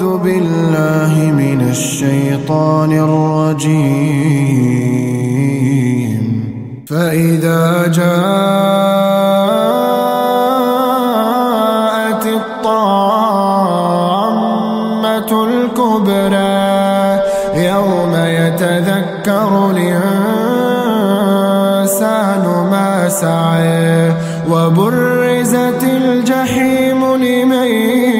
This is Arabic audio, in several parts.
أعوذ بالله من الشيطان الرجيم. فإذا جاءت الكبرى يوم يتذكر الإنسان ما وبرزت الجحيم لمن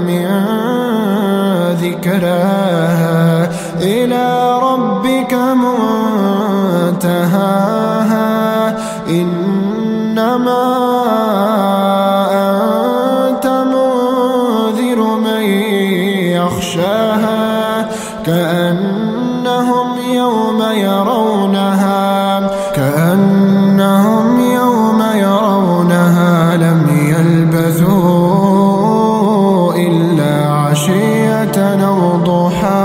من ذكراها إلى ربك منتهاها. إنما أنت منذر من يخشاها كأنهم يوم يرونها كأنهم يوم يرونها لم يلبثوا ليلة وضحاها.